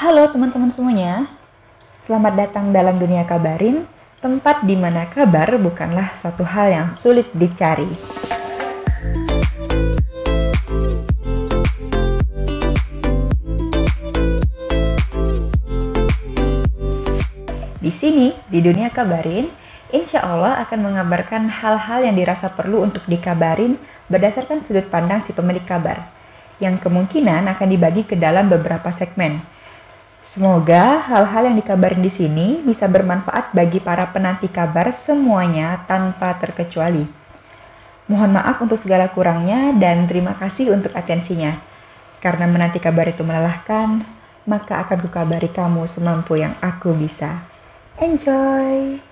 Halo teman-teman semuanya, selamat datang dalam dunia kabarin, tempat di mana kabar bukanlah suatu hal yang sulit dicari. Di sini, di dunia kabarin, insya Allah akan mengabarkan hal-hal yang dirasa perlu untuk dikabarin berdasarkan sudut pandang si pemilik kabar, yang kemungkinan akan dibagi ke dalam beberapa segmen Semoga hal-hal yang dikabarin di sini bisa bermanfaat bagi para penanti kabar semuanya tanpa terkecuali. Mohon maaf untuk segala kurangnya dan terima kasih untuk atensinya. Karena menanti kabar itu melelahkan, maka akan kukabari kamu semampu yang aku bisa. Enjoy!